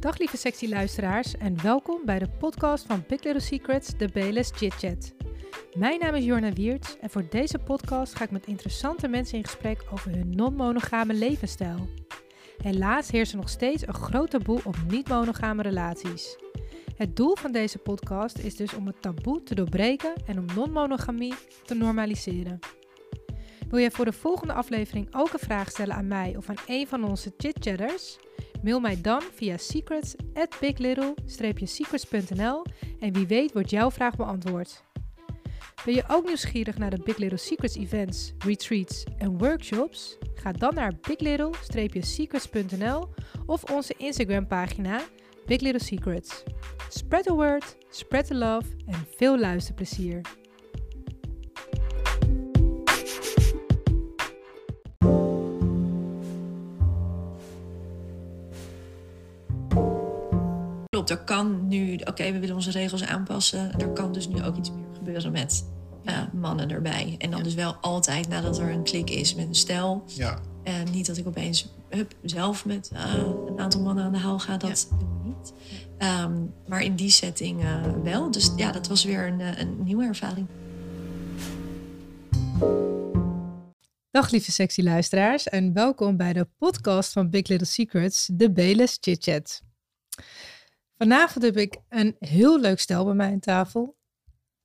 Dag lieve sexy luisteraars en welkom bij de podcast van Big Little Secrets, de BLS Chit Chat. Mijn naam is Jorna Wiertz en voor deze podcast ga ik met interessante mensen in gesprek over hun non-monogame levensstijl. Helaas heerst er nog steeds een groot taboe op niet-monogame relaties. Het doel van deze podcast is dus om het taboe te doorbreken en om non-monogamie te normaliseren. Wil jij voor de volgende aflevering ook een vraag stellen aan mij of aan een van onze chitchatters? Mail mij dan via secrets at biglittle-secrets.nl en wie weet wordt jouw vraag beantwoord. Ben je ook nieuwsgierig naar de Big Little Secrets events, retreats en workshops? Ga dan naar biglittle-secrets.nl of onze Instagram pagina Big Little Secrets. Spread the word, spread the love en veel luisterplezier. Er kan nu, oké, we willen onze regels aanpassen. Er kan dus nu ook iets meer gebeuren met uh, mannen erbij. En dan dus wel altijd nadat er een klik is met een stel. Ja. En niet dat ik opeens hup, zelf met uh, een aantal mannen aan de haal ga, dat ja. doe ik niet. Um, maar in die setting uh, wel. Dus ja, dat was weer een, een nieuwe ervaring. Dag lieve sexy luisteraars en welkom bij de podcast van Big Little Secrets, de Beles Chit Chat. Vanavond heb ik een heel leuk stel bij mij aan tafel.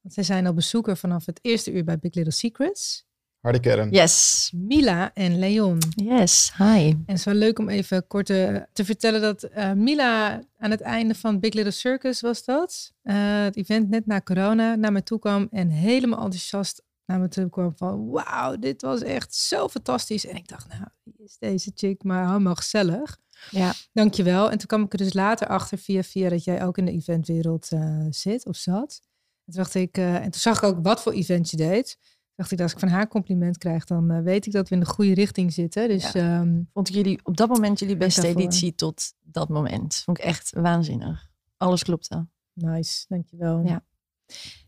Want zij zijn al bezoeker vanaf het eerste uur bij Big Little Secrets. Harde kern. Yes. Mila en Leon. Yes, hi. En het is wel leuk om even kort te, te vertellen dat uh, Mila aan het einde van Big Little Circus was dat. Uh, het event net na corona naar me toe kwam en helemaal enthousiast naar me toe kwam van wauw, dit was echt zo fantastisch. En ik dacht, nou, wie is deze chick maar helemaal gezellig. Ja. Dankjewel. En toen kwam ik er dus later achter via via dat jij ook in de eventwereld uh, zit of zat. En toen dacht ik, uh, en toen zag ik ook wat voor event je deed. Toen dacht ik, als ik van haar compliment krijg, dan uh, weet ik dat we in de goede richting zitten. Dus ja. um, vond ik jullie op dat moment jullie beste daarvoor. editie tot dat moment. Vond ik echt waanzinnig. Alles klopte. Nice, dankjewel. Ja.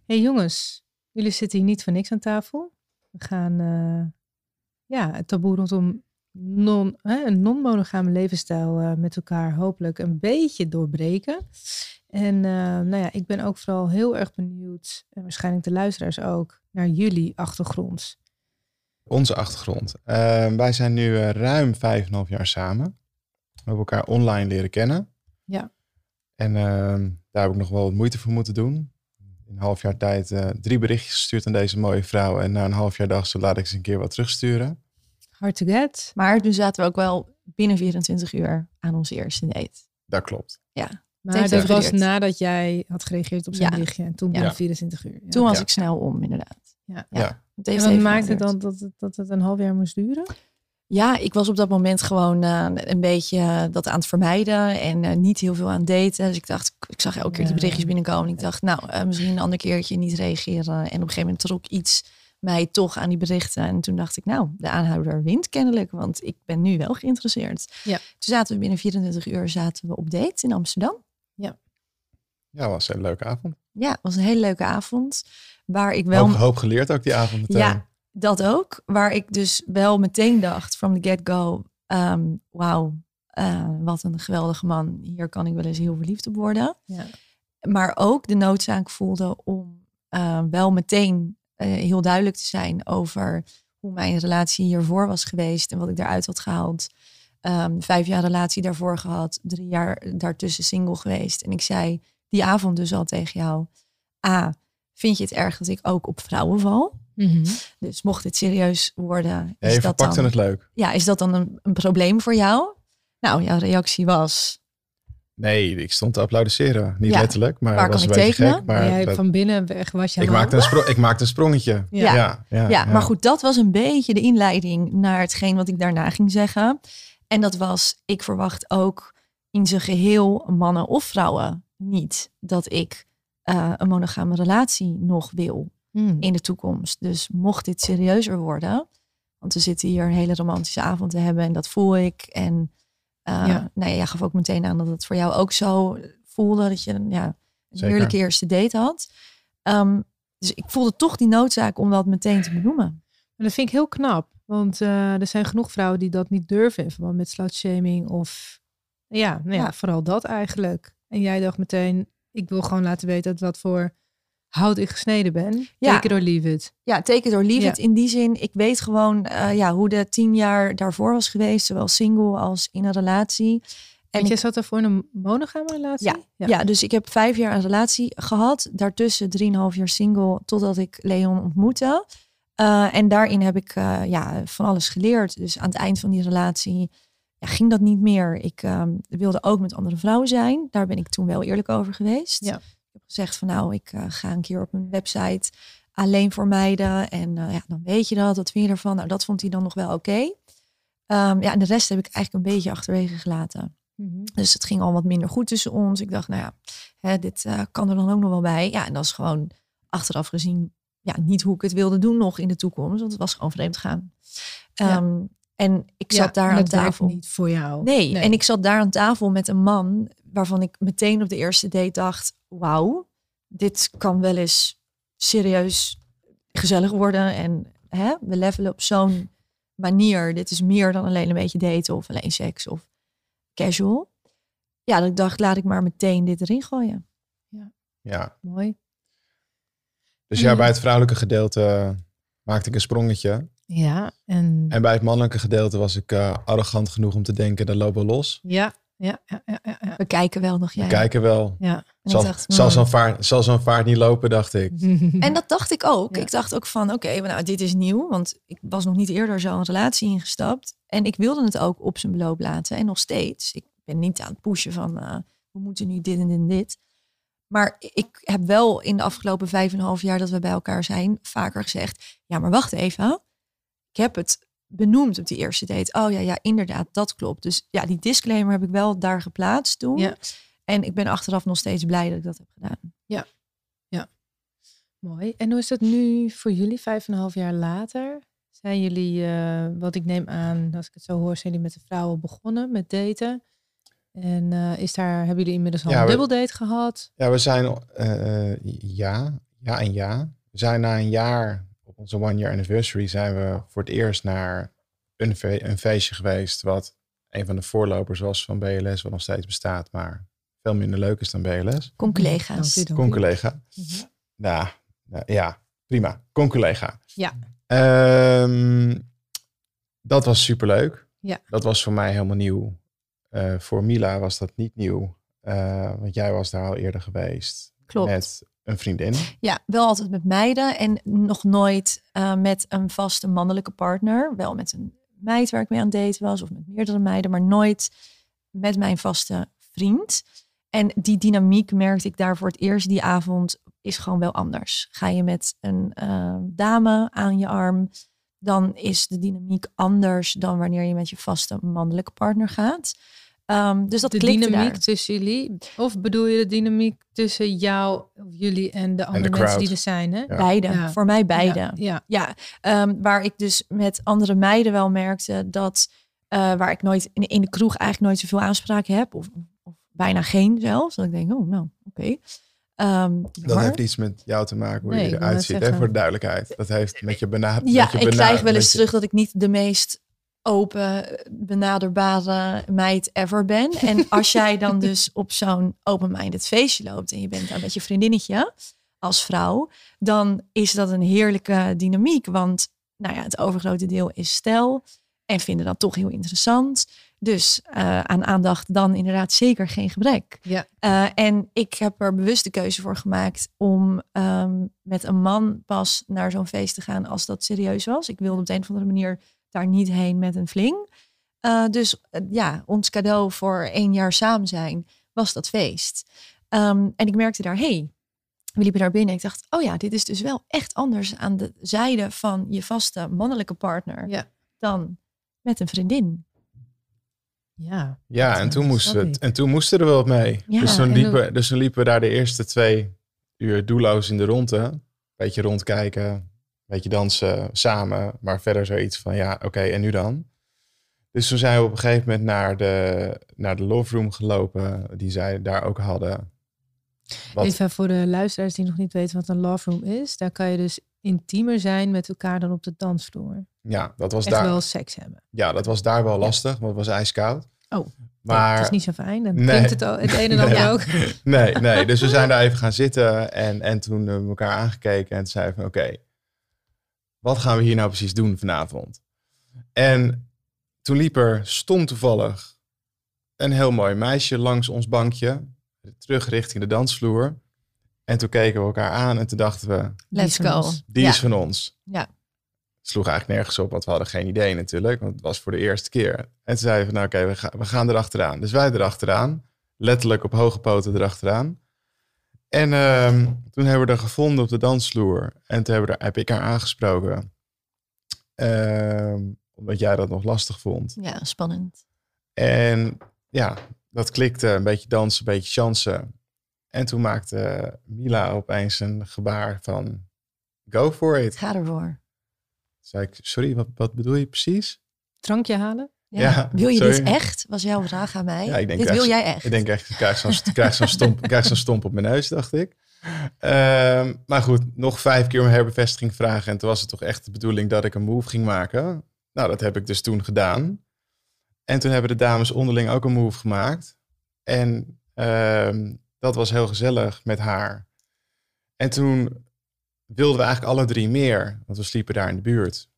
hey jongens, jullie zitten hier niet voor niks aan tafel. We gaan ja, het taboe rondom non, hè, een non-monogame levensstijl uh, met elkaar hopelijk een beetje doorbreken. En uh, nou ja, ik ben ook vooral heel erg benieuwd, en waarschijnlijk de luisteraars ook, naar jullie achtergrond. Onze achtergrond. Uh, wij zijn nu ruim vijf en een half jaar samen. We hebben elkaar online leren kennen. Ja. En ehm, daar heb ik nog wel wat moeite voor moeten doen. In een half jaar tijd drie berichtjes gestuurd aan deze mooie vrouw. En na een half jaar dacht ze, laat ik eens een keer wat terugsturen. Hard to get. Maar toen zaten we ook wel binnen 24 uur aan onze eerste date. Dat klopt. Ja. Maar dat was nadat jij had gereageerd op zijn ja. berichtje. En toen binnen ja. 24 uur. Ja. Toen was ik snel om, inderdaad. Ja. ja. Het en wat maakte het dan dat het, dat het een half jaar moest duren? Ja, ik was op dat moment gewoon uh, een beetje uh, dat aan het vermijden en uh, niet heel veel aan het daten. Dus ik dacht, ik zag elke keer die berichtjes binnenkomen. Ik dacht, nou, misschien een ander keertje niet reageren. En op een gegeven moment trok iets mij toch aan die berichten. En toen dacht ik, nou, de aanhouder wint kennelijk, want ik ben nu wel geïnteresseerd. Ja. Toen zaten we binnen 24 uur zaten we op date in Amsterdam. Ja. Ja, was een leuke avond. Ja, het was een hele leuke avond. Waar ik wel... Hoop, hoop geleerd ook die avond meteen. Ja, dat ook. Waar ik dus wel meteen dacht, from the get-go, um, wauw, uh, wat een geweldige man. Hier kan ik wel eens heel verliefd op worden. Ja. Maar ook de noodzaak voelde om uh, wel meteen heel duidelijk te zijn over hoe mijn relatie hiervoor was geweest en wat ik daaruit had gehaald. Um, vijf jaar relatie daarvoor gehad, drie jaar daartussen single geweest. En ik zei die avond dus al tegen jou, A, vind je het erg dat ik ook op vrouwen val? Mm -hmm. Dus mocht dit serieus worden, ja, is je dat dan, het leuk. Ja, is dat dan een, een probleem voor jou? Nou, jouw reactie was, Nee, ik stond te applaudisseren. Niet Ja. letterlijk, maar Waar was kan een ik beetje tekenen? gek. Maar jij dat- van binnen weg was je ik, maakte een spro- ik maakte een sprongetje. Ja. Ja, ja, ja, maar goed, dat was een beetje de inleiding naar hetgeen wat ik daarna ging zeggen. En dat was, ik verwacht ook in zijn geheel, mannen of vrouwen, niet dat ik eh, een monogame relatie nog wil Hmm. in de toekomst. Dus mocht dit serieuzer worden, want we zitten hier een hele romantische avond te hebben en dat voel ik. En uh, Ja. nou ja, jij gaf ook meteen aan dat het voor jou ook zo voelde, dat je ja, een Zeker. heerlijke eerste date had. Um, dus ik voelde toch die noodzaak om dat meteen te benoemen. Maar dat vind ik heel knap. Want uh, er zijn genoeg vrouwen die dat niet durven in verband met slutshaming of Ja, nou ja, Ja. vooral dat eigenlijk. En jij dacht meteen, ik wil gewoon laten weten dat wat voor hout ik gesneden ben. Ja. Take it or leave it. Ja, take it or leave Ja. it. In die zin, ik weet gewoon eh, ja, hoe de tien jaar daarvoor was geweest. Zowel single als in een relatie. En ik- jij zat daarvoor in een monogame relatie? Ja, ja. dus ik heb vijf jaar een relatie gehad. Daartussen drieënhalf jaar single totdat ik Leon ontmoette. Eh, en daarin heb ik eh, ja, van alles geleerd. Dus aan het eind van die relatie ja, ging dat niet meer. Ik ehm, wilde ook met andere vrouwen zijn. Daar ben ik toen wel eerlijk over geweest. Ja. Heb gezegd van nou, ik eh, ga een keer op een website alleen voor meiden. En eh, ja, dan weet je dat. Wat vind je ervan? Nou, dat vond hij dan nog wel oké. Ehm, ja, en de rest heb ik eigenlijk een beetje achterwege gelaten. Mhm. Dus het ging al wat minder goed tussen ons. Ik dacht, nou ja, hè, dit eh, kan er dan ook nog wel bij. Ja, en dat is gewoon achteraf gezien ja, niet hoe ik het wilde doen nog in de toekomst. Want het was gewoon vreemd gaan. Ja. Ehm, en ik Ja, zat daar aan tafel. niet voor jou. Nee, en ik zat daar aan tafel met een man waarvan ik meteen op de eerste date dacht: wauw, dit kan wel eens serieus gezellig worden. En hè, we levelen op zo'n manier. Dit is meer dan alleen een beetje daten of alleen seks of casual. Ja, dat ik dacht, laat ik maar meteen dit erin gooien. Ja. Mooi. Dus ja, Mm. bij het vrouwelijke gedeelte maakte ik een sprongetje. Ja, en, En bij het mannelijke gedeelte was ik eh, arrogant genoeg om te denken, dat lopen we los. ja, ja, ja, ja, ja, ja. We kijken wel nog, We jij. kijken wel. ja. Zal, dacht, zal zo'n vaart, zal zo'n vaart niet lopen, dacht ik. En dat dacht ik ook. Ja. Ik dacht ook van, oké, nou, dit is nieuw. Want ik was nog niet eerder zo een relatie ingestapt. En ik wilde het ook op zijn beloop laten. En nog steeds. Ik ben niet aan het pushen van, eh, we moeten nu dit en dit en dit. Maar ik heb wel in de afgelopen vijf en een half jaar dat we bij elkaar zijn, vaker gezegd, ja, maar wacht even. Ik heb het benoemd op die eerste date. Oh ja, ja, inderdaad, dat klopt. Dus ja, die disclaimer heb ik wel daar geplaatst toen. Ja. En ik ben achteraf nog steeds blij dat ik dat heb gedaan. Mooi. En hoe is dat nu voor jullie, vijf en een half jaar later? Zijn jullie, eh, wat ik neem aan, als ik het zo hoor, zijn jullie met de vrouwen begonnen met daten? En eh, is daar, hebben jullie inmiddels al Ja, een dubbeldate gehad? Ja, we zijn, eh, ja, ja en ja. We zijn na een jaar, onze one year anniversary, zijn we voor het eerst naar een, fe- een feestje geweest. Wat een van de voorlopers was van BLS, wat nog steeds bestaat, maar veel minder leuk is dan BLS. Kom collega's. Con-collega. Mhm. Nou, nou, ja, prima. Con-collega. Ja. Ehm, dat was superleuk. Ja. Dat was voor mij helemaal nieuw. Eh, voor Mila was dat niet nieuw. eh, want jij was daar al eerder geweest. Klopt. Met een vriendin. Ja, wel altijd met meiden en nog nooit eh, met een vaste mannelijke partner. Wel met een meid waar ik mee aan het daten was of met meerdere meiden, maar nooit met mijn vaste vriend. En die dynamiek merkte ik daar voor het eerst die avond is gewoon wel anders. Ga je met een eh, dame aan je arm, dan is de dynamiek anders dan wanneer je met je vaste mannelijke partner gaat. Ehm, dus dat de klikte dynamiek daar. tussen jullie? Of bedoel je de dynamiek tussen jou, of jullie en de andere mensen crowd. die er zijn? Hè? Ja. Beide, Ja. voor mij beide. Ja, ja. Ja, ehm, waar ik dus met andere meiden wel merkte dat eh, waar ik nooit in, in de kroeg eigenlijk nooit zoveel aanspraak heb, of, of bijna geen zelfs. Dat ik denk, oh, nou, oké. Ehm, Dat maar- heeft iets met jou te maken, hoe Nee, je eruit ziet. Hè, voor de duidelijkheid. Dat heeft met je benadering. ja, ik krijg wel eens terug dat ik niet de meest open, benaderbare meid ever ben. En als jij dan dus op zo'n open-minded feestje loopt en je bent daar met je vriendinnetje als vrouw, dan is dat een heerlijke dynamiek. Want nou ja, het overgrote deel is stel en vinden dat toch heel interessant. Dus eh, aan aandacht dan inderdaad zeker geen gebrek. Ja. Eh, en ik heb er bewust de keuze voor gemaakt om ehm, met een man pas naar zo'n feest te gaan als dat serieus was. Ik wilde op de een of andere manier daar niet heen met een fling. Eh, dus eh, ja, ons cadeau voor één jaar samen zijn was dat feest. Ehm, en ik merkte daar, hey, we liepen daar binnen. Ik dacht, oh ja, dit is dus wel echt anders aan de zijde van je vaste mannelijke partner Ja. dan met een vriendin. Ja. Ja, en toen, moest snap het, ik. en toen moesten er wel wat mee. Ja, dus, toen en liepen, dus toen liepen we daar de eerste twee uur doelloos in de ronde. Beetje rondkijken, beetje dansen samen. Maar verder zoiets van, ja, oké, en nu dan? Dus toen zijn we op een gegeven moment naar de, naar de love room gelopen. Die zij daar ook hadden. Wat, Even voor de luisteraars die nog niet weten wat een love room is. Daar kan je dus intiemer zijn met elkaar dan op de dansvloer. ja, dat was Echt daar, wel seks hebben. ja, dat was daar wel lastig, want het was ijskoud. Oh. Maar Het is niet zo fijn. Dan Nee. het al het een en ander Nee. ook. nee, nee. Dus we zijn daar even gaan zitten en, en toen hebben we elkaar aangekeken en toen zeiden van oké, wat gaan we hier nou precies doen vanavond? En toen liep er stom toevallig een heel mooi meisje langs ons bankje, terug richting de dansvloer. En toen keken we elkaar aan en toen dachten we, Let's Die is van go. ons. die Ja. is van ons. Ja. Het sloeg eigenlijk nergens op, want we hadden geen idee natuurlijk, want het was voor de eerste keer. En toen zeiden we, nou oké, we, gaan we gaan erachteraan. Dus wij erachteraan, letterlijk op hoge poten erachteraan. En ehm, toen hebben we haar gevonden op de dansvloer. En toen hebben we heb ik haar aangesproken. Ehm, omdat jij dat nog lastig vond. Ja, spannend. En ja, dat klikte. Een beetje dansen, een beetje chansen. En toen maakte Mila opeens een gebaar van... Go for it. Ga ervoor. Zei ik, sorry, wat, wat bedoel je precies? Drankje halen? Ja. Wil je sorry. dit echt? Was jouw vraag aan mij. Ja, ik denk dit wil jij echt? Ik denk echt, ik krijg zo'n zo'n stomp, ik krijg zo'n stomp op mijn neus, dacht ik. Ehm, maar goed, nog vijf keer om herbevestiging vragen. En toen was het toch echt de bedoeling dat ik een move ging maken. Nou, dat heb ik dus toen gedaan. En toen hebben de dames onderling ook een move gemaakt. En ehm, dat was heel gezellig met haar. En toen wilden we eigenlijk alle drie meer, want we sliepen daar in de buurt.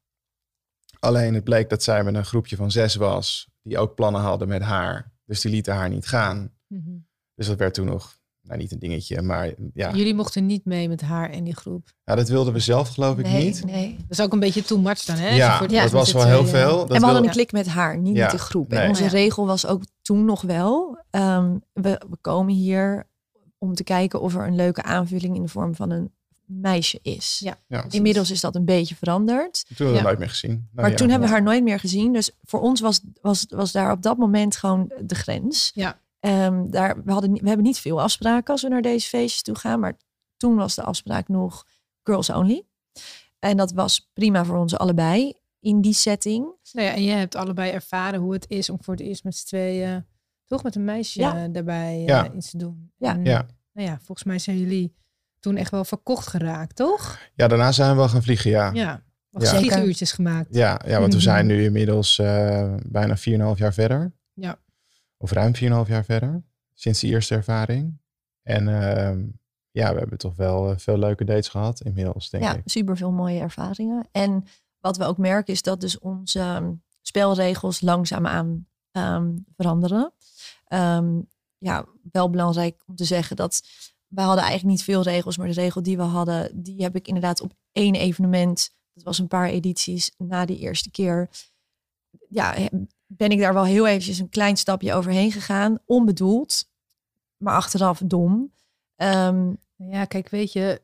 Alleen het bleek dat zij met een groepje van zes was, die ook plannen hadden met haar. Dus die lieten haar niet gaan. Mhm. Dus dat werd toen nog, nou niet een dingetje, maar ja. Jullie mochten niet mee met haar in die groep. ja dat wilden we zelf geloof ik nee, niet. nee. Dat is ook een beetje too much dan, hè? Ja, dat was wel heel veel. Dat en we hadden een klik met haar, niet Ja, met de groep. nee. En onze ja. regel was ook toen nog wel. ehm, we, we komen hier om te kijken of er een leuke aanvulling in de vorm van een meisje is. Ja. ja. Inmiddels is dat een beetje veranderd. Toen hebben we Ja. nooit meer gezien. Nou Maar ja. toen hebben we haar nooit meer gezien. Dus voor ons was, was, was daar op dat moment gewoon de grens. Ja. Ehm, daar, we, hadden, we hebben niet veel afspraken als we naar deze feestjes toe gaan. Maar toen was de afspraak nog girls only. En dat was prima voor ons allebei in die setting. Nou ja, en je hebt allebei ervaren hoe het is om voor het eerst met z'n tweeën, toch met een meisje Ja. daarbij eh, iets te doen. Ja. En, Ja. Nou ja, volgens mij zijn jullie toen echt wel verkocht geraakt, toch? ja, daarna zijn we wel gaan vliegen, ja. Ja, Ja. Wat Ja. vlieguurtjes gemaakt. ja, want we zijn nu inmiddels eh, bijna 4,5 jaar verder. Ja. Of ruim 4,5 jaar verder, sinds die eerste ervaring. En ehm, ja, we hebben toch wel eh, veel leuke dates gehad inmiddels, denk ja, ik. super veel mooie ervaringen. En wat we ook merken is dat dus onze ehm, spelregels langzaamaan ehm veranderen. Ehm, ja, wel belangrijk om te zeggen dat we hadden eigenlijk niet veel regels, maar de regel die we hadden, die heb ik inderdaad op één evenement, dat was een paar edities na die eerste keer, ja, ben ik daar wel heel eventjes een klein stapje overheen gegaan, onbedoeld, maar achteraf dom. Ehm, Ja, kijk, weet je,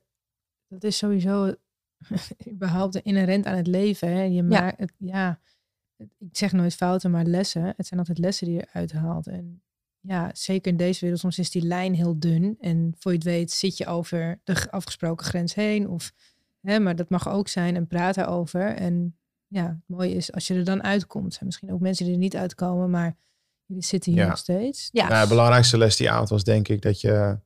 dat is sowieso überhaupt inherent aan het leven. Hè? Je maakt het, ja, het- ik zeg nooit fouten, maar lessen. Het zijn altijd lessen die je eruit haalt. En ja, zeker in deze wereld, soms is die lijn heel dun. En voor je het weet zit je over de afgesproken grens heen. Of, hè, maar dat mag ook zijn en praat daarover. En ja, het mooie is als je er dan uitkomt. Er zijn misschien ook mensen die er niet uitkomen, maar jullie zitten hier Ja. nog steeds. ja, Nou, de belangrijkste les die avond was denk ik dat je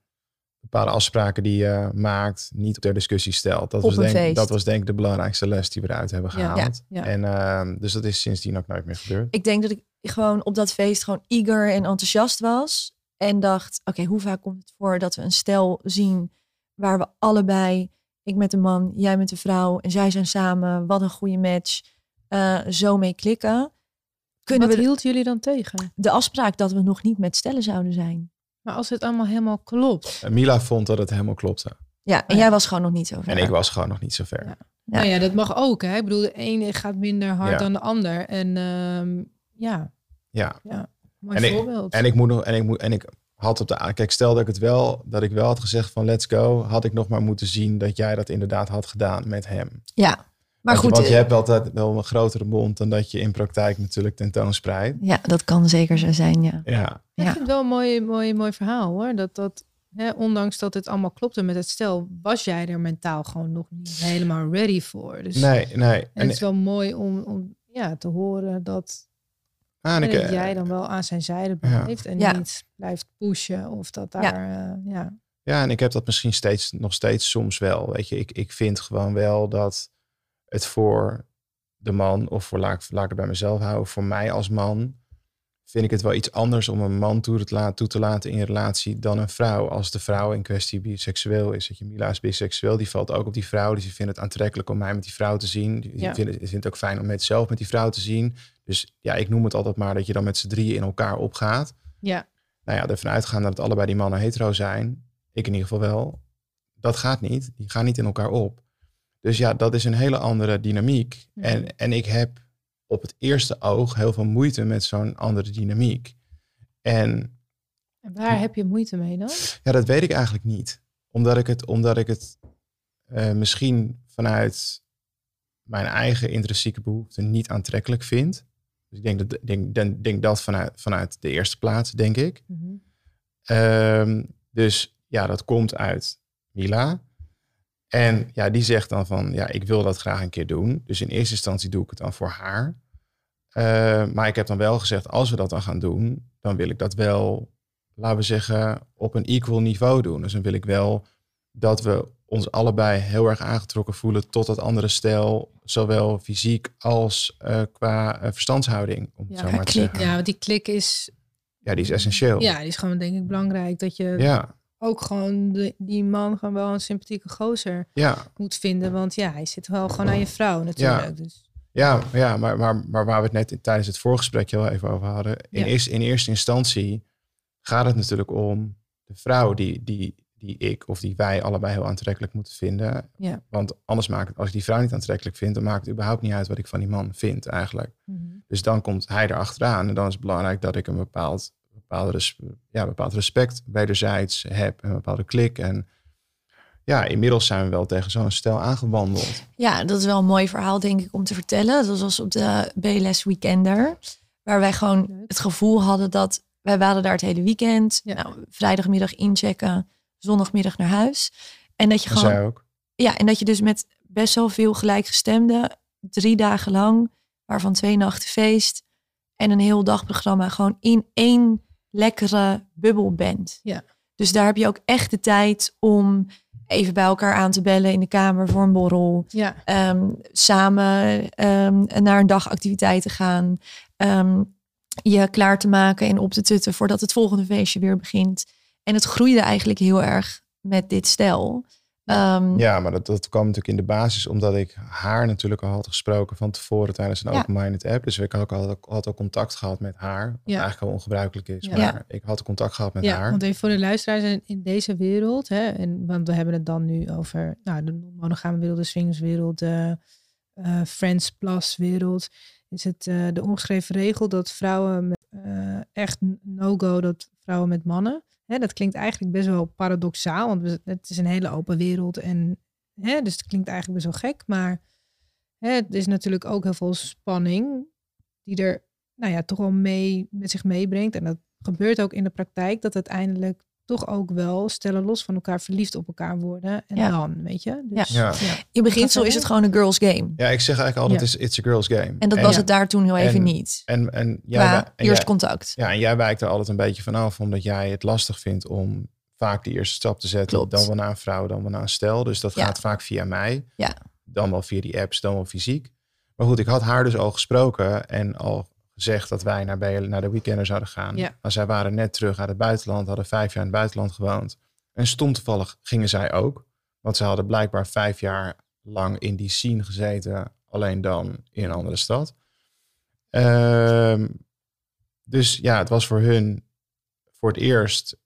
bepaalde afspraken die je maakt niet ter discussie stelt. Dat, Op was een denk, feest. dat was denk ik de belangrijkste les die we eruit hebben Ja, gehaald. ja. En ehm, dus dat is sindsdien ook nooit meer gebeurd. ik denk dat ik gewoon op dat feest gewoon eager en enthousiast was. En dacht, oké, hoe vaak komt het voor dat we een stel zien waar we allebei, ik met de man, jij met de vrouw, en zij zijn samen, wat een goede match, eh, zo mee klikken. Kunnen Wat we hield jullie dan tegen? de afspraak dat we nog niet met stellen zouden zijn? Maar als het allemaal helemaal klopt. En Mila vond dat het helemaal klopte. Ja, en Ja. jij was gewoon nog niet zo ver. En ik was gewoon nog niet zo ver. Ja. Ja. Nou ja, dat mag ook. Hè? Ik bedoel, de ene gaat minder hard Ja. dan de ander. En ehm, ja, Ja. mooi En ik- voorbeeld. En ik moet nog, en ik moet, en ik had op de, kijk, stel dat ik het wel, dat ik wel had gezegd van let's go, had ik nog maar moeten zien dat jij dat inderdaad had gedaan met hem. Ja, maar want, je- goed. want je eh, hebt altijd wel een grotere mond dan dat je in praktijk natuurlijk tentoonspreidt. Ja, dat kan zeker zo zijn, ja. Ja, Ik ja. vind het wel een mooi, mooi, mooi verhaal hoor. Dat, dat, hè, ondanks dat het allemaal klopte met het stel, was jij er mentaal gewoon nog niet helemaal ready voor. Dus nee, nee. en En, het is wel mooi om, om ja, te horen dat, ah, en dat eh, jij dan wel aan zijn zijde Ja. blijft. En Ja. niet blijft pushen of dat daar, ja. ja. Ja, en ik heb dat misschien steeds, nog steeds soms wel. Weet je, ik, ik vind gewoon wel dat het voor de man, of voor laat, ik- laat ik het bij mezelf houden, voor mij als man, vind ik het wel iets anders om een man toe te, laten, toe te laten in relatie dan een vrouw. Als de vrouw in kwestie biseksueel is. Dat je Mila is biseksueel, die valt ook op die vrouw. Dus die vindt het aantrekkelijk om mij met die vrouw te zien. Die Ja. vindt, het, vindt het ook fijn om met zelf met die vrouw te zien. Dus ja, ik noem het altijd maar dat je dan met z'n drieën in elkaar opgaat. Ja. Nou ja, ervan uitgaan dat allebei die mannen hetero zijn. Ik in ieder geval wel. Dat gaat niet. Die gaan niet in elkaar op. Dus ja, dat is een hele andere dynamiek. En, en ik heb op het eerste oog heel veel moeite met zo'n andere dynamiek. En En waar heb je moeite mee dan? ja, dat weet ik eigenlijk niet. Omdat ik het, omdat ik het eh, misschien vanuit mijn eigen intrinsieke behoeften niet aantrekkelijk vind. Dus ik denk dat, denk, denk, denk dat vanuit, vanuit de eerste plaats, denk ik. Mhm. Ehm, dus ja, dat komt uit Mila. En ja, die zegt dan van, ja, ik wil dat graag een keer doen. Dus in eerste instantie doe ik het dan voor haar. Eh, maar ik heb dan wel gezegd, als we dat dan gaan doen, dan wil ik dat wel, laten we zeggen, op een equal niveau doen. Dus dan wil ik wel dat we ons allebei heel erg aangetrokken voelen tot dat andere stijl, zowel fysiek als eh, qua eh, verstandshouding, om het Ja, zo maar te klik. zeggen. Ja, want die klik is, Ja, die is essentieel. ja, die is gewoon denk ik belangrijk. Dat je ja, ook gewoon de, die man gewoon wel een sympathieke gozer ja. moet vinden. Want ja, hij zit wel gewoon aan je vrouw natuurlijk. Dus, Ja, ja maar, maar, maar waar we het net in- tijdens het voorgesprekje wel even over hadden. In, Ja. eerste, in eerste instantie gaat het natuurlijk om de vrouw die, die, die ik of die wij allebei heel aantrekkelijk moeten vinden. Ja. Want anders maakt het, als ik die vrouw niet aantrekkelijk vind, dan maakt het überhaupt niet uit wat ik van die man vind eigenlijk. mhm. Dus dan komt hij erachteraan en dan is het belangrijk dat ik een bepaald, bepaalde res- ja, bepaald respect wederzijds heb, een bepaalde klik. En ja, inmiddels zijn we wel tegen zo'n stel aangewandeld. Ja, dat is wel een mooi verhaal, denk ik, om te vertellen. Dat was op de BLS Weekender. Waar wij gewoon het gevoel hadden dat wij waren daar het hele weekend. Ja. Nou, vrijdagmiddag inchecken, zondagmiddag naar huis. En dat je En gewoon, zij ook. ja, en dat je dus met best wel veel gelijkgestemden drie dagen lang, waarvan twee nachten feest en een heel dagprogramma, gewoon in één lekkere bubbel bent. Ja. Dus daar heb je ook echt de tijd om even bij elkaar aan te bellen in de kamer voor een borrel ja, ehm, samen ehm, naar een dagactiviteit te gaan. ehm, je klaar te maken en op te tutten voordat het volgende feestje weer begint. En het groeide eigenlijk heel erg met dit stel. Ehm, Ja, maar dat, dat kwam natuurlijk in de basis omdat ik haar natuurlijk al had gesproken van tevoren tijdens een Ja. open-minded app. Dus ik had, had, had al contact gehad met haar. Wat Ja. eigenlijk al ongebruikelijk is. Ja. Maar ik had contact gehad met ja haar. want even voor de luisteraars in, deze wereld, hè, en, want we hebben het dan nu over nou, de monogame wereld, de swingswereld, de eh, Friends Plus wereld, is het eh, de ongeschreven regel dat vrouwen met, echt no-go, dat vrouwen met mannen. Hè, dat klinkt eigenlijk best wel paradoxaal, want het is een hele open wereld en hè, dus het klinkt eigenlijk best wel gek, maar hè, het is natuurlijk ook heel veel spanning die er nou ja, toch wel mee met zich meebrengt. En dat gebeurt ook in de praktijk dat uiteindelijk toch ook wel stellen los van elkaar verliefd op elkaar worden. En Ja. dan, weet je? Dus, Ja. in beginsel is het gewoon een girls game. Ja, ik zeg eigenlijk altijd, it's, it's a girl's game. En dat was ja. het daar toen heel even En- niet. En, en, jij, en eerst jij- contact. ja, en jij wijkt er altijd een beetje vanaf, omdat jij het lastig vindt om vaak die eerste stap te zetten. Klopt. Dan wel naar een vrouw, dan wel naar een stel. Dus dat Ja. gaat vaak via mij. Ja. Dan wel via die apps, dan wel fysiek. Maar goed, ik had haar dus al gesproken en al gezegd dat wij naar, BL naar de weekender zouden gaan. Ja. Maar zij waren net terug uit het buitenland, hadden vijf jaar in het buitenland gewoond. En stom toevallig gingen zij ook. Want ze hadden blijkbaar vijf jaar lang in die scene gezeten. Alleen dan in een andere stad. Ehm, dus ja, het was voor hun voor het eerst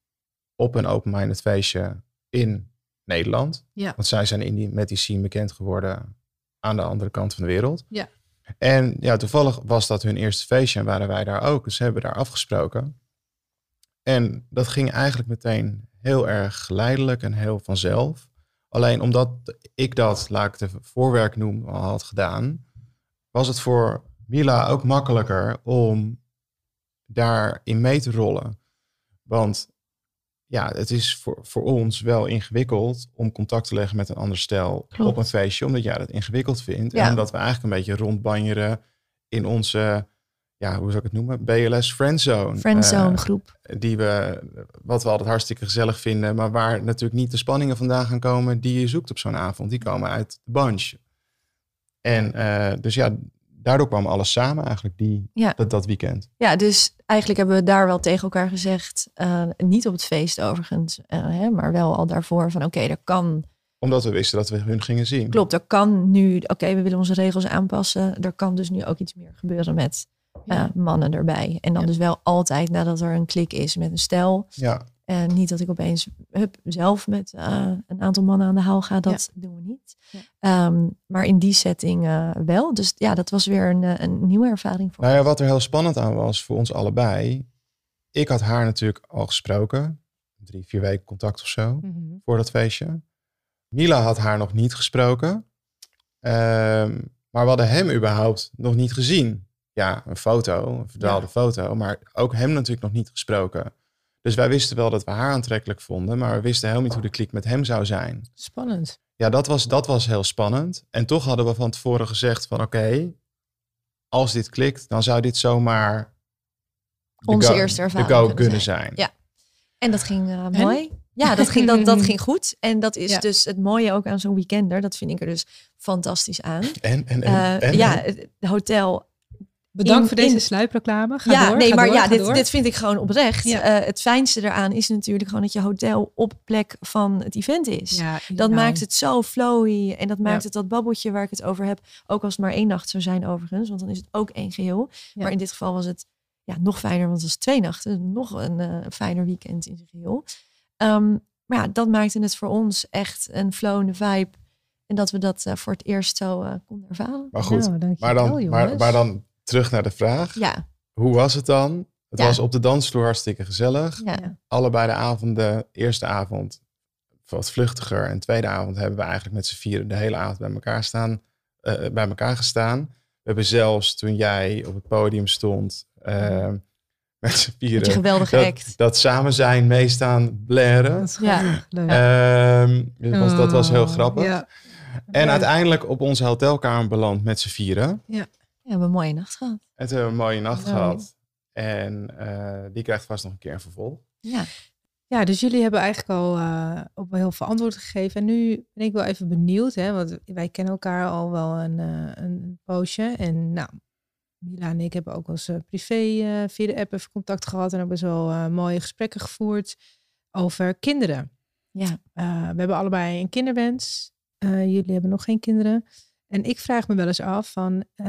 op een open-minded feestje in Nederland. Ja. Want zij zijn in die, met die scene bekend geworden aan de andere kant van de wereld. Ja. En ja, toevallig was dat hun eerste feestje en waren wij daar ook. Dus hebben daar afgesproken. En dat ging eigenlijk meteen heel erg geleidelijk en heel vanzelf. Alleen omdat ik dat, laat ik het voorwerk noemen, al had gedaan, was het voor Mila ook makkelijker om daarin mee te rollen. Want ja, het is voor, voor ons wel ingewikkeld om contact te leggen met een ander stel Klopt. op een feestje, omdat jij dat ingewikkeld vindt. Ja. En omdat we eigenlijk een beetje rondbanjeren in onze, ja, hoe zou ik het noemen? BLS Friendzone. Friendzone Eh, groep. die we, wat we altijd hartstikke gezellig vinden, maar waar natuurlijk niet de spanningen vandaan gaan komen die je zoekt op zo'n avond. Die komen uit de bunch. En eh, dus ja, daardoor kwam alles samen eigenlijk die, Ja. dat, dat weekend. Ja, dus eigenlijk hebben we daar wel tegen elkaar gezegd, eh, niet op het feest overigens, eh, hè, maar wel al daarvoor van oké, er kan, Omdat we wisten dat we hun gingen zien. klopt, er kan nu, oké, we willen onze regels aanpassen, er kan dus nu ook iets meer gebeuren met eh, mannen erbij. En dan Ja. dus wel altijd nadat er een klik is met een stel. Ja, En niet dat ik opeens hup, zelf met eh, een aantal mannen aan de haal ga. Dat doen we niet. Ja. Ehm, maar in die setting eh, wel. Dus ja, dat was weer een, eh, een nieuwe ervaring voor nou ja, ons. wat er heel spannend aan was voor ons allebei. Ik had haar natuurlijk al gesproken. Drie, vier weken contact of zo. Mhm. voor dat feestje. Mila had haar nog niet gesproken. Ehm, maar we hadden hem überhaupt nog niet gezien. Ja, een foto, een verdwaalde Ja. foto. Maar ook hem natuurlijk nog niet gesproken. Dus wij wisten wel dat we haar aantrekkelijk vonden. Maar we wisten helemaal niet hoe de klik met hem zou zijn. Spannend. Ja, dat was, dat was heel spannend. En toch hadden we van tevoren gezegd van oké, als dit klikt, dan zou dit zomaar Onze go- eerste ervaring de go kunnen kunnen zijn. zijn. Ja. En dat ging eh, mooi. Ja, dat ging, dat, dat ging goed. En dat is Ja. dus het mooie ook aan zo'n weekender. Dat vind ik er dus fantastisch aan. En, en, en, Eh, en- ja, het hotel Bedankt In- voor deze in- sluipreclame. Ga ja, door, nee, ga maar door, ja, ga dit, door. dit vind ik gewoon oprecht. Ja. Eh, het fijnste eraan is natuurlijk gewoon dat je hotel op plek van het event is. Ja, Dat maakt het zo flowy en dat maakt Ja. het dat babbeltje waar ik het over heb. Ook als het maar één nacht zou zijn overigens, want dan is het ook één geheel. Ja. Maar in dit geval was het ja, nog fijner, want het was twee nachten. Nog een eh, fijner weekend in zijn geheel. Ehm, maar ja, dat maakte het voor ons echt een flowende vibe. En dat we dat eh, voor het eerst zo eh, konden ervaren. Maar goed, Nou, dankjewel, maar, dan, maar dan terug naar de vraag. Ja, Hoe was het dan? Het Ja. was op de dansvloer hartstikke gezellig. ja. Allebei de avonden, eerste avond wat vluchtiger. En tweede avond hebben we eigenlijk met z'n vieren de hele avond bij elkaar, staan, eh, bij elkaar gestaan. We hebben zelfs toen jij op het podium stond eh, met z'n vieren geweldige dat, act. dat samen zijn meestaan blaren. Dat is Ja. leuk. Ehm, dat, was, dat was heel Oh, grappig. Ja. En uiteindelijk op onze hotelkamer beland met z'n vieren. Ja, we hebben een mooie nacht gehad. Toen hebben we een mooie nacht gehad. En eh, die krijgt vast nog een keer een vervolg. Ja. Ja, dus jullie hebben eigenlijk al eh, op heel veel antwoorden gegeven. En nu ben ik wel even benieuwd, hè, want wij kennen elkaar al wel een, eh, een poosje. En nou, Mila en ik hebben ook wel eens eh, privé via de app even contact gehad en wel eh, mooie gesprekken gevoerd over kinderen. Ja. We hebben allebei een kinderwens. Jullie hebben nog geen kinderen. En ik vraag me wel eens af van eh,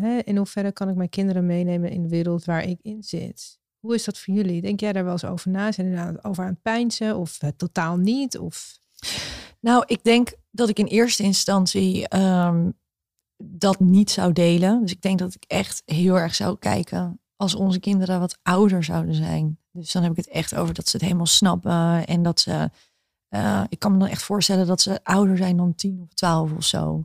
hè, in hoeverre kan ik mijn kinderen meenemen in de wereld waar ik in zit? Hoe is dat voor jullie? Denk jij daar wel eens over na? Zijn jullie over aan het pijnsen of eh, totaal niet? Of Nou, ik denk dat ik in eerste instantie ehm, dat niet zou delen. Dus ik denk dat ik echt heel erg zou kijken als onze kinderen wat ouder zouden zijn. Dus dan heb ik het echt over dat ze het helemaal snappen en dat ze. eh, ik kan me dan echt voorstellen dat ze ouder zijn dan tien of twaalf of zo.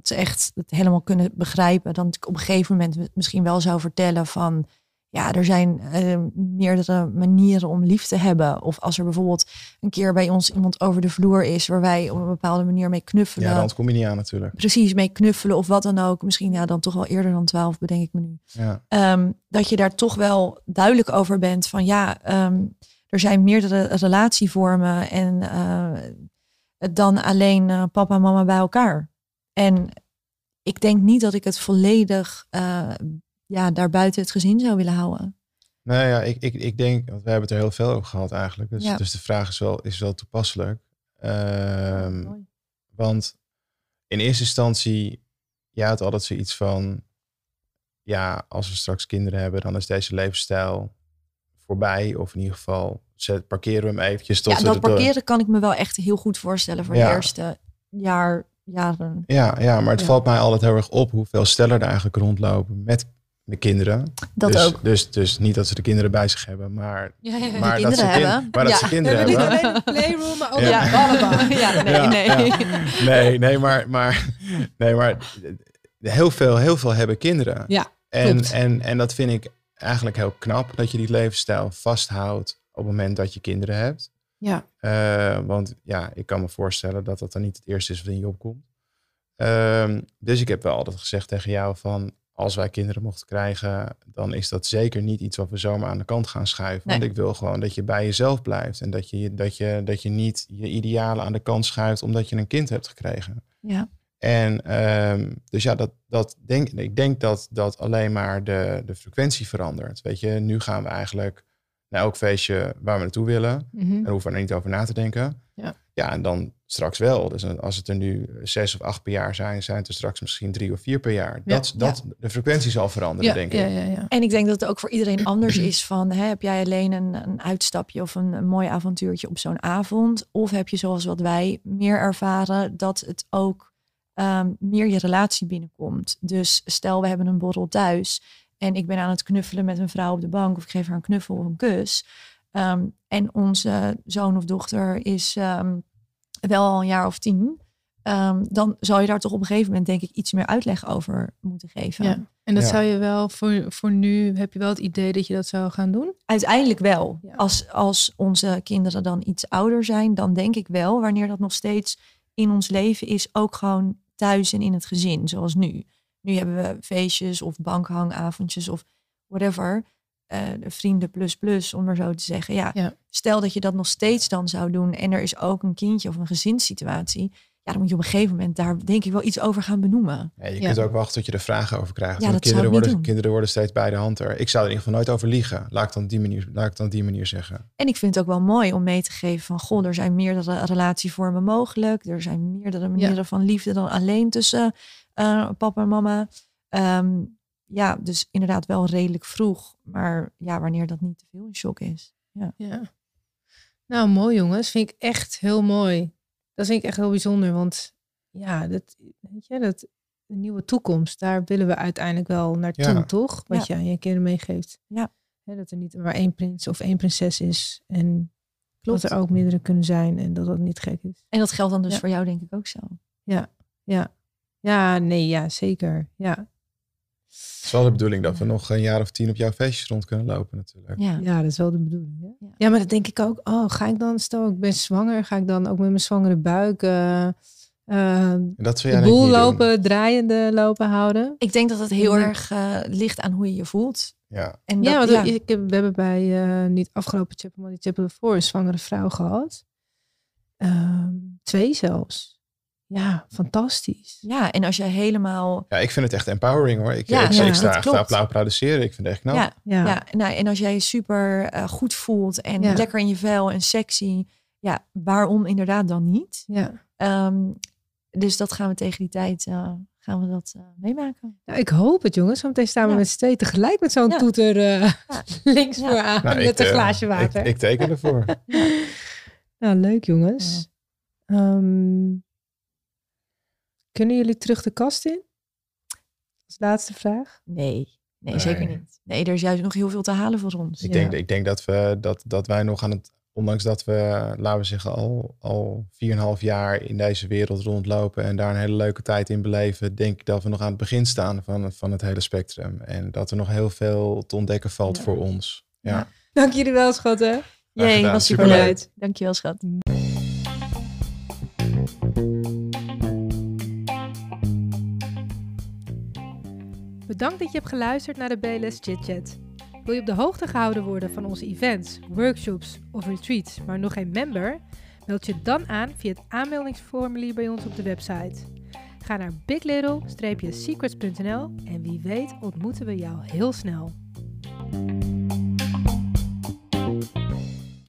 Dat ze echt het helemaal kunnen begrijpen. Dan ik op een gegeven moment misschien wel zou vertellen van. Ja, er zijn eh, meerdere manieren om lief te hebben. Of als er bijvoorbeeld een keer bij ons iemand over de vloer is waar wij op een bepaalde manier mee knuffelen. Ja, dan ontkom je niet aan natuurlijk. Precies, mee knuffelen of wat dan ook. Misschien ja, dan toch wel eerder dan 12, bedenk ik me nu. Ja. Ehm, dat je daar toch wel duidelijk over bent van ja, ehm, er zijn meerdere relatievormen en eh, dan alleen eh, papa en mama bij elkaar. En ik denk niet dat ik het volledig eh, ja, daar buiten het gezin zou willen houden. Nou ja, ik, ik, ik denk, want we hebben het er heel veel over gehad eigenlijk. Dus, Ja. dus de vraag is wel, is wel toepasselijk. Ehm, want in eerste instantie, jij had altijd zoiets van, ja, als we straks kinderen hebben, dan is deze levensstijl voorbij. Of in ieder geval, zet, parkeren we hem eventjes tot Ja, dat parkeren kan ik me wel echt heel goed voorstellen voor Ja. de eerste jaar, jaren. Ja, ja, maar het Ja. valt mij altijd heel erg op hoeveel stellen er eigenlijk rondlopen met de kinderen. Dat dus, ook. Dus, dus niet dat ze de kinderen bij zich hebben, maar, Ja, ja, maar, dat, ze kind- hebben. maar dat ze kinderen hebben niet alleen playroom, maar ook Ja. ja. nee, Ja, nee. ja. Nee, nee, maar, maar, nee, maar heel, veel, heel veel hebben kinderen. Ja, en, klopt. en, en dat vind ik eigenlijk heel knap, dat je die levensstijl vasthoudt op het moment dat je kinderen hebt. Ja, Eh, want ja, ik kan me voorstellen dat dat dan niet het eerste is wat in je opkomt. Ehm, dus ik heb wel altijd gezegd tegen jou van, als wij kinderen mochten krijgen, dan is dat zeker niet iets wat we zomaar aan de kant gaan schuiven. Want ik wil gewoon dat je bij jezelf blijft en dat je, dat, je, dat je niet je idealen aan de kant schuift omdat je een kind hebt gekregen. Ja. En ehm, dus ja, dat, dat denk, ik denk dat dat alleen maar de, de frequentie verandert. Weet je, nu gaan we eigenlijk naar elk feestje waar we naartoe willen. Mhm. En hoeven we er niet over na te denken. Ja. ja, en dan straks wel. Dus als het er nu zes of acht per jaar zijn, zijn het er straks misschien drie of vier per jaar. Ja. Dat, dat, De frequentie zal veranderen, Ja, denk ik. ja, ja, ja. En ik denk dat het ook voor iedereen anders is van hè, heb jij alleen een, een uitstapje of een, een mooi avontuurtje op zo'n avond? Of heb je zoals wat wij meer ervaren dat het ook ehm, meer je relatie binnenkomt. Dus stel we hebben een borrel thuis en ik ben aan het knuffelen met een vrouw op de bank of ik geef haar een knuffel of een kus. Ehm, en onze zoon of dochter is ehm, wel al een jaar of tien. ehm, dan zal je daar toch op een gegeven moment denk ik iets meer uitleg over moeten geven. Ja. En dat Ja. zou je wel voor, voor nu, heb je wel het idee dat je dat zou gaan doen? Uiteindelijk wel. Ja. Als, als onze kinderen dan iets ouder zijn, dan denk ik wel, wanneer dat nog steeds in ons leven is, ook gewoon thuis en in het gezin, zoals nu. Nu hebben we feestjes of bankhangavondjes of whatever. eh, de vrienden plus plus, om maar zo te zeggen. Ja, Ja. Stel dat je dat nog steeds dan zou doen en er is ook een kindje of een gezinssituatie. Ja, dan moet je op een gegeven moment daar denk ik wel iets over gaan benoemen. Ja, je Ja. kunt ook wachten tot je er vragen over krijgt. Ja, dat kinderen, worden, doen. kinderen worden steeds bij de hand er. Ik zou er in ieder geval nooit over liegen. Laat ik dan op die manier, laat ik dan die manier zeggen. En ik vind het ook wel mooi om mee te geven van... goh, er zijn meerdere relatievormen mogelijk. Er zijn meerdere manieren van liefde dan alleen tussen eh, papa en mama. Ehm, ja, dus inderdaad wel redelijk vroeg. Maar ja, wanneer dat niet te veel een shock is. Ja. Nou, mooi jongens. Vind ik echt heel mooi. Dat vind ik echt heel bijzonder. Want ja, dat, weet je, dat, de nieuwe toekomst, daar willen we uiteindelijk wel naartoe, Ja. toch? Wat je aan je kinderen meegeeft. Ja. Hè, dat er niet maar één prins of één prinses is. En Klopt. dat er ook meerdere kunnen zijn. En dat dat niet gek is. En dat geldt dan dus Ja. voor jou denk ik ook zo. Ja. Ja, nee, ja, zeker. Ja. Het is wel de bedoeling dat we nog een jaar of tien op jouw feestjes rond kunnen lopen natuurlijk. Ja. Ja, dat is wel de bedoeling. Hè? Ja. Ja. maar dat denk ik ook. Oh, ga ik dan, stel ik ben zwanger, ga ik dan ook met mijn zwangere buik dat zou de boel niet doen. lopen, draaiende lopen houden? Ik denk dat het heel Ja. erg eh, ligt aan hoe je je voelt. Ja. En ja, want ja. Ik, heb- we hebben bij eh, niet afgelopen chapel, maar die chapel ervoor een zwangere vrouw gehad. Ehm, twee zelfs. Ja, fantastisch. ja, en als je helemaal ja, ik vind het echt empowering hoor. Ik, Ja, ik, ja, ik sta applaudisseren. Ik vind het echt knap. ja, Ja, Ja, nou, en als jij je super eh, goed voelt en Ja. lekker in je vel en sexy, ja, waarom inderdaad dan niet? ja. Ehm, dus dat gaan we tegen die tijd eh, gaan we dat eh, meemaken. Nou, ik hoop het jongens. Want staan we Ja. met z'n tegelijk met zo'n Ja. toeter eh, Ja. links Ja. vooraan. Nou, met ik, een glaasje water. Ik, ik teken ervoor. Nou, leuk jongens. Ehm, kunnen jullie terug de kast in? Als laatste vraag. Nee, nee, Nee. zeker niet. Nee, er is juist nog heel veel te halen voor ons. Ik, Ja. denk, ik denk dat, we, dat, dat wij nog aan het, ondanks dat we, laten we zeggen, al, al 4,5 jaar in deze wereld rondlopen en daar een hele leuke tijd in beleven, denk ik dat we nog aan het begin staan van, van het hele spectrum. En dat er nog heel veel te ontdekken valt Ja. voor ons. Ja. Ja. Dank jullie wel, schatten. Jee, was Superleuk. superleuk. Dankjewel, schat. Bedankt dat je hebt geluisterd naar de BLS Chit Chat. Wil je op de hoogte gehouden worden van onze events, workshops of retreats, maar nog geen member? Meld je dan aan via het aanmeldingsformulier bij ons op de website. Ga naar biglittle-secrets.nl en wie weet ontmoeten we jou heel snel.